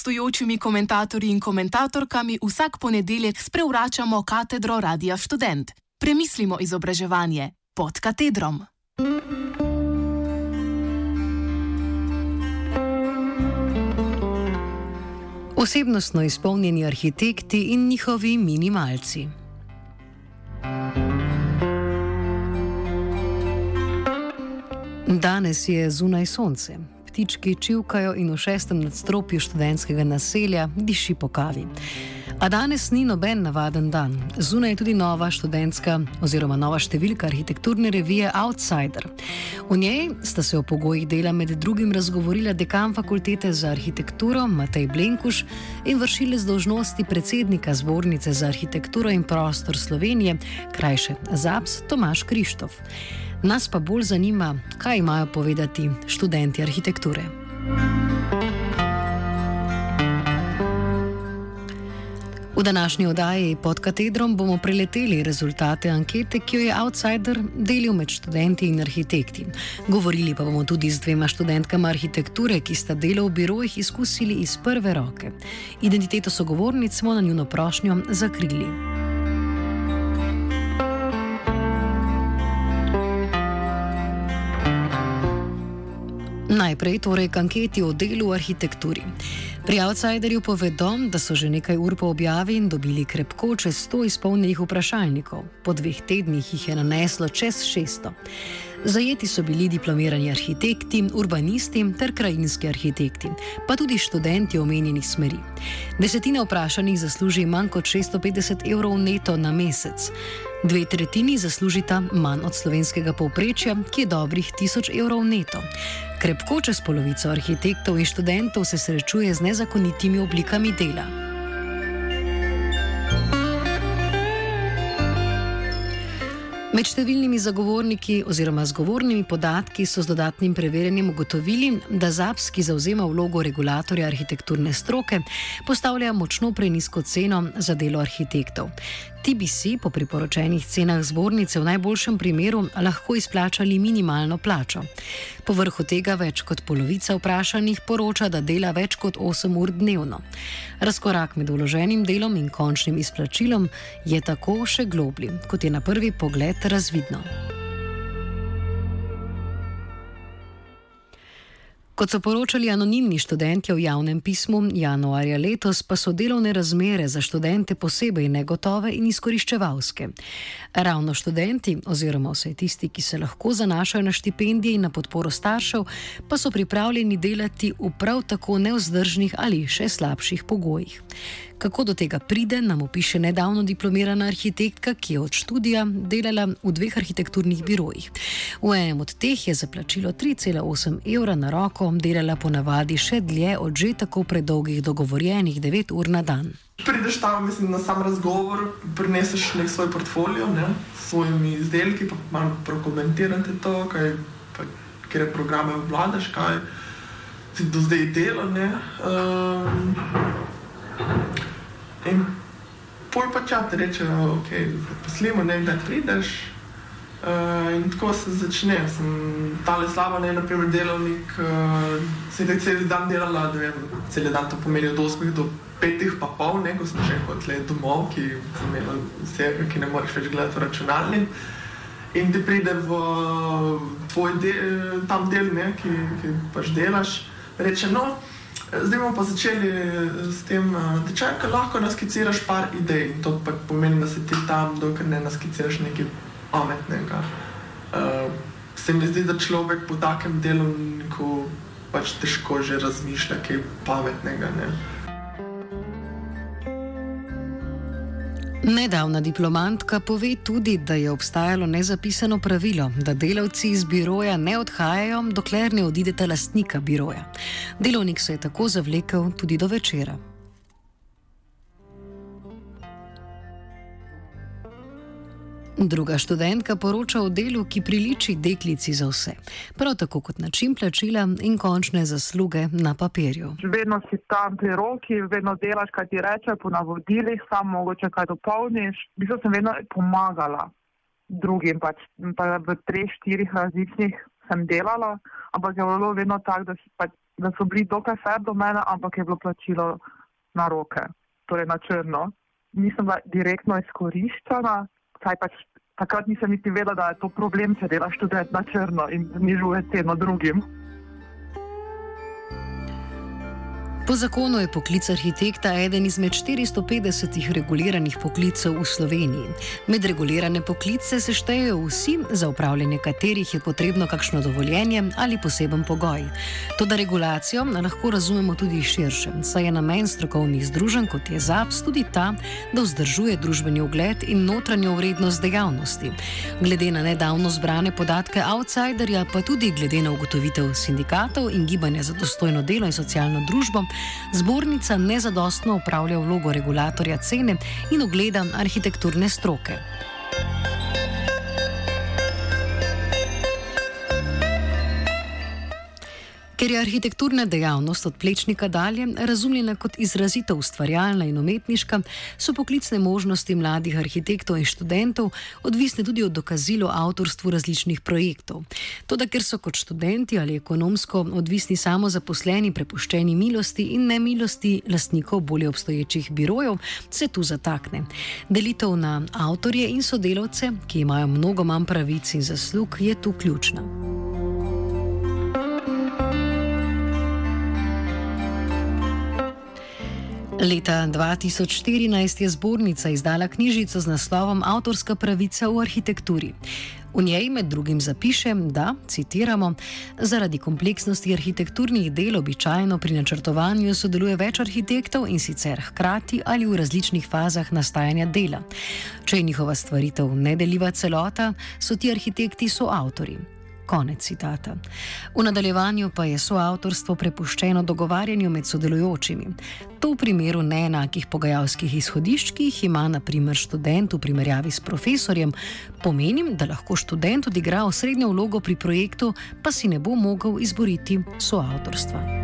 gostujočimi komentatorji in komentatorkami vsak ponedeljek sprevračamo katedro Radia Student. Premislimo izobraževanje pod katedrom. Osebnostno izpolnjeni arhitekti in njihovi minimalci. Danes je zunaj sonce, ptički čivkajo in v šestem nadstropju študentskega naselja diši po kavi. A danes ni noben navaden dan. Zunaj je tudi nova študentska oziroma nova številka arhitekturne revije Outsider. V njej sta se o pogojih dela med drugim razgovorila dekan fakultete za arhitekturo Matej Blenkuš in vršilec dožnosti predsednika zbornice za arhitekturo in prostor Slovenije, krajše ZAPS Tomaš Krištof. Nas pa bolj zanima, kaj imajo povedati študenti arhitekture. V današnji oddaji pod katedrom bomo preleteli rezultate ankete, ki jo je Outsider delil med študenti in arhitekti. Govorili pa bomo tudi z dvema študentkama arhitekture, ki sta delo v birojih izkusili iz prve roke. Identiteto sogovornic smo na njuno prošnjo zakrili. Najprej torej k anketi o delu v arhitekturi. Pri Outsiderju povedo, da so že nekaj ur po objavi dobili krepko čez 100 izpolnjenih vprašalnikov, po dveh tednih jih je naneslo čez 600. Zajeti so bili diplomirani arhitekti, urbanisti ter krajinski arhitekti, pa tudi študenti omenjenih smeri. Desetina vprašanih zasluži manj kot 650 evrov neto na mesec. Dve tretjini zaslužita manj od slovenskega povprečja, ki je dobrih 1000 evrov neto. Krepko čez polovico arhitektov in študentov se srečuje z nezakonitimi oblikami dela. Med številnimi zagovorniki oziroma zgovornimi podatki so z dodatnim preverjanjem ugotovili, da ZAPS, ki zauzema vlogo regulatorja arhitekturne stroke, postavlja močno prenisko ceno za delo arhitektov. Ti bi si po priporočenih cenah zbornice v najboljšem primeru lahko izplačali minimalno plačo. Povrhu tega več kot polovica vprašanih poroča, da dela več kot 8 ur dnevno. Razkorak med vloženim delom in končnim izplačilom je tako še globlji, kot je na prvi pogled razvidno. Kot so poročali anonimni študenti v javnem pismu januarja letos, pa so delovne razmere za študente posebej negotove in izkoriščevalske. Ravno študenti, oziroma vse tisti, ki se lahko zanašajo na štipendije in na podporo staršev, pa so pripravljeni delati v prav tako neuzdržnih ali še slabših pogojih. Kako do tega pride, nam opiše nedavno diplomirana arhitektka, ki je od študija delala v dveh arhitekturnih birojih. V enem od teh je za plačilo 3,8 evra na roko delala ponavadi še dlje od že tako predolgih dogovorjenih 9 ur na dan. Prideš tam, mislim, na sam razgovor, prineseš nek svoj portfolio ne, s svojimi izdelki, pa malo prokomentirate to, kaj, pa, kje programe vladaš, kaj si do zdaj delal. Um, In pol pa čati rečejo, da okay, poslimo, ne vem, da prideš. Uh, in tako se začne. Sem tale slaba, ne naprimer delovnik, uh, sem tako cel dan delala, da vem, cel dan to pomeni od 8 do 5, pa pol, ne, ko sem še hodila domov, ki sem imela vse, ki ne moreš več gledati v računalnik. In ti pride v tvoj del, tam del, ne, ki, ki pač delaš, reče, no, Zdaj bomo pa začeli eh, s tem eh, tečajem, ker lahko naskiciraš par idej. To pa pomeni, da si ti tam, dokler ne naskiciraš nekaj pametnega. Uh, se mi zdi, da človek po takem delovniku pač težko že razmišlja kaj pametnega. Ne? Nedavna diplomantka pove tudi, da je obstajalo nezapisano pravilo, da delavci iz biroja ne odhajajo, dokler ne odideta lastnika biroja. Delovnik se je tako zavlekel tudi do večera. Druga študentka poroča o delu, ki priliči deklici za vse. Prav tako kot način plačila in končne zasluge na papirju. Vedno si tam pri roki, vedno delaš, kaj ti reče, po navodilih, samo mogoče kaj dopolniš. V bistvu sem vedno pomagala drugim, pač, pa v treh, štirih različnih sem delala, ampak je bilo vedno tako, da, pač, da so bili dokaj fer do mene, ampak je bilo plačilo na roke, torej na črno. Nisem bila direktno izkoriščena, saj pač takrat nisem niti vedela, da je to problem, če delaš študent na črno in znižuje ceno drugim. Po zakonu je poklic arhitekta eden izmed 450 reguliranih poklicev v Sloveniji. Med regulirane poklice se štejejo vsi, za upravljanje katerih je potrebno kakšno dovoljenje ali poseben pogoj. Toda regulacijo lahko razumemo tudi širše, saj je namen strokovnih združenj, kot je ZAPS, tudi ta, da vzdržuje družbeni ugled in notranjo vrednost dejavnosti. Glede na nedavno zbrane podatke outsiderja, pa tudi glede na ugotovitev sindikatov in gibanja za dostojno delo in socialno družbo, zbornica nezadostno upravlja vlogo regulatorja cene in ogleda arhitekturne stroke. Ker je arhitekturna dejavnost od plečnika dalje razumljena kot izrazito ustvarjalna in umetniška, so poklicne možnosti mladih arhitektov in študentov odvisne tudi od dokazil o avtorstvu različnih projektov. Toda ker so kot študenti ali ekonomsko odvisni samo zaposleni, prepuščeni milosti in nemilosti lastnikov bolje obstoječih birojev, se tu zatakne. Delitev na avtorje in sodelavce, ki imajo mnogo manj pravic in zaslug, je tu ključna. Leta 2014 je zbornica izdala knjižico z naslovom Avtorska pravica v arhitekturi. V njej med drugim zapiše, da, citiramo, zaradi kompleksnosti arhitekturnih del običajno pri načrtovanju sodeluje več arhitektov in sicer hkrati ali v različnih fazah nastajanja dela. Če je njihova stvaritev nedeljiva celota, so ti arhitekti soavtori. Konec citata. V nadaljevanju pa je soavtorstvo prepuščeno dogovarjanju med sodelujočimi. To v primeru neenakih pogajalskih izhodišč, ki jih ima naprimer študent v primerjavi s profesorjem, pomeni, da lahko študent odigra osrednjo vlogo pri projektu, pa si ne bo mogel izboriti soavtorstva.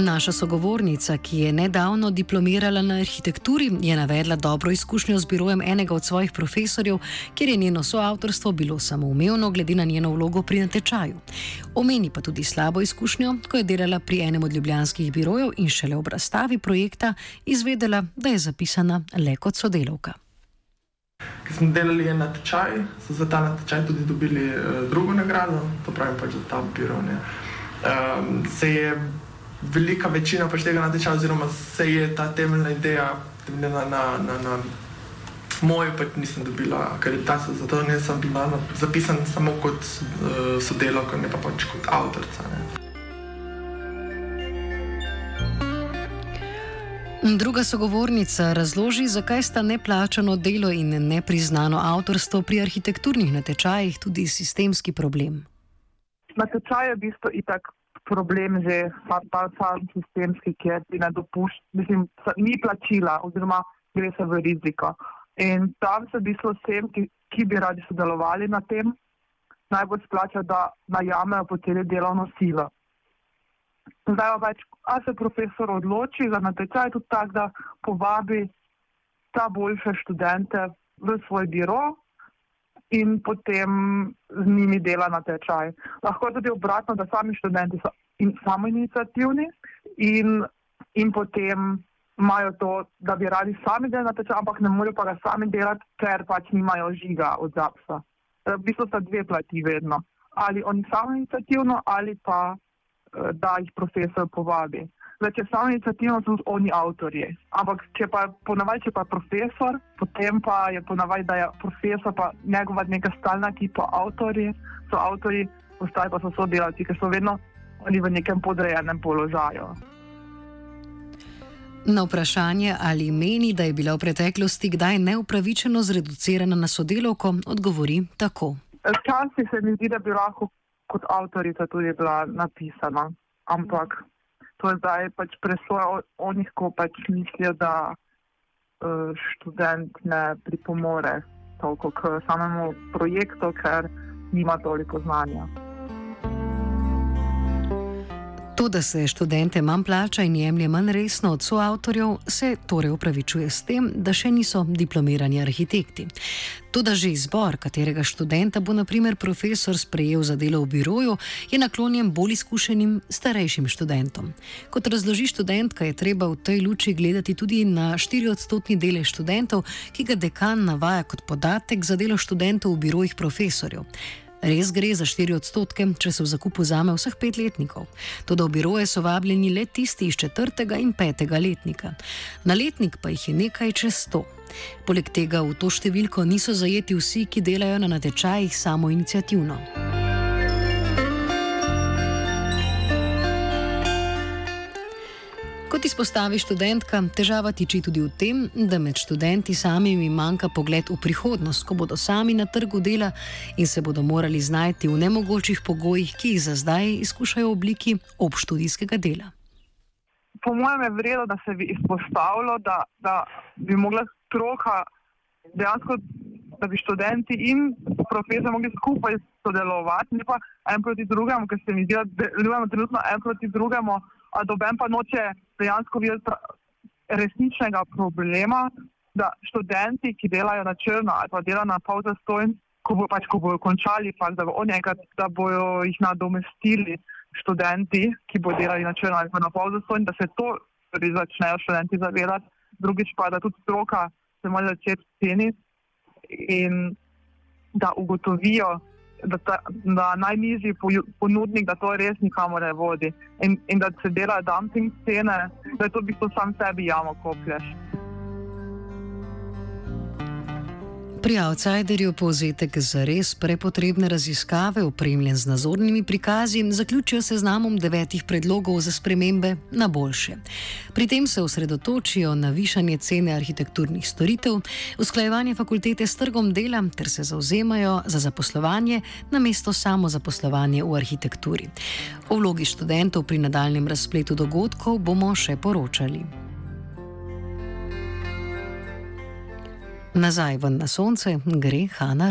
Naša sogovornica, ki je nedavno diplomirala na arhitekturi, je navedla dobro izkušnjo z birojem enega od svojih profesorjev, kjer je njeno soavtorstvo bilo samoumevno glede na njeno vlogo pri natečaju. Omeni pa tudi slabo izkušnjo, ko je delala pri enem od ljubljanskih birojev in šele ob razstavi projekta izvedela, da je zapisana le kot sodelovka. Ker smo delali en natečaj, so za ta natečaj tudi dobili uh, drugo nagrado, to pravim pač za ta biro. Um, se je velika večina pač tega natečaja, oziroma se je ta temeljna ideja temeljena na, na, na mojo, pač nisem dobila akreditacijo, zato nisem bila zapisana samo kot uh, sodelavka, ne pa pač kot avtorica. Ne. Druga sogovornica razloži, zakaj sta neplačano delo in nepriznano avtorstvo pri arhitekturnih natečajih tudi sistemski problem. Natečaj je v bistvu itak problem že ta sam sistemski, ki je ne dopušča, mislim, ni plačila oziroma gre se v riziko. In tam se v bistvu vsem, ki, ki bi radi sodelovali na tem, najbolj splača, da najamejo poceni delovno silo. Zdaj pa več, a se profesor odloči za natečaj tudi tak, da povabi ta boljše študente v svoj biro in potem z njimi dela natečaj. Lahko tudi obratno, da sami študenti so in samo inicijativni in, in potem imajo to, da bi radi sami delali na tečaj, ampak ne morejo pa ga sami delati, ker pač nimajo žiga od zapsa. V bistvu sta dve plati vedno. Ali oni sami inicijativno, ali pa da jih profesor povabi. Zdaj, če sami inicijativno so oni avtorji. Ampak če pa ponavadi, če pa profesor, potem pa je ponavadi, da je profesor pa njegova neka stalna ekipa avtorji, so avtorji, ostali pa so sodelavci, ker so vedno oni v nekem podrejenem položaju. Na vprašanje, ali meni, da je bila v preteklosti kdaj neupravičeno zreducirana na sodelovko, odgovori tako. Včasih se mi zdi, da bi lahko kot avtorica tudi bila napisana, ampak to je zdaj pač presoja o njih, ko pač mislijo, da uh, študent ne pripomore toliko k samemu projektu, ker nima toliko znanja. To, da se študente manj plača in jemlje manj resno od soavtorjev, se torej upravičuje s tem, da še niso diplomirani arhitekti. To, da že izbor, katerega študenta bo naprimer profesor sprejel za delo v biroju, je naklonjen bolj izkušenim starejšim študentom. Kot razloži študentka, je treba v tej luči gledati tudi na 4-odstotni delež študentov, ki ga dekan navaja kot podatek za delo študentov v birojih profesorjev. Res gre za 4 odstotke, če se v zakupu vzame vseh pet letnikov. Toda v biroje so vabljeni le tisti iz četrtega in petega letnika. Na letnik pa jih je nekaj čez 100. Poleg tega v to številko niso zajeti vsi, ki delajo na natečajih samo Kot izpostavi študentka, težava tiči tudi v tem, da med študenti samimi manjka pogled v prihodnost, ko bodo sami na trgu dela in se bodo morali znajti v nemogočih pogojih, ki jih za zdaj izkušajo v obliki obštudijskega dela. Po mojem je vredno, da se bi izpostavilo, da, da bi mogla stroka dejansko, da bi študenti in profesor mogli skupaj sodelovati, ne pa en proti drugemu, ker se mi zdi, da delujemo trenutno en proti drugemu a doben pa noče dejansko videti resničnega problema, da študenti, ki delajo na črno ali pa delajo na pol zastojn, ko, bo, pač, ko bojo končali, pa, da, bo enkrat, da bojo jih nadomestili študenti, ki bodo delali na črno ali pa na pol zastojn, da se to tudi začnejo študenti zavedati, drugič pa, da tudi stroka se mora začeti ceniti in da ugotovijo, da, ta, da najnižji ponudnik, da to res nikamor ne vodi in, in da se dela dumping cene, da je to v bistvu sam sebi jamo koplješ. Pri outsiderju povzetek za res prepotrebne raziskave, opremljen z nazornimi prikazi, zaključijo seznamom devetih predlogov za spremembe na boljše. Pri tem se osredotočijo na višanje cene arhitekturnih storitev, usklajevanje fakultete s trgom dela ter se zauzemajo za zaposlovanje na mesto samo zaposlovanje v arhitekturi. O vlogi študentov pri nadaljem razpletu dogodkov bomo še poročali. Nazaj ven na sonce gre Hanna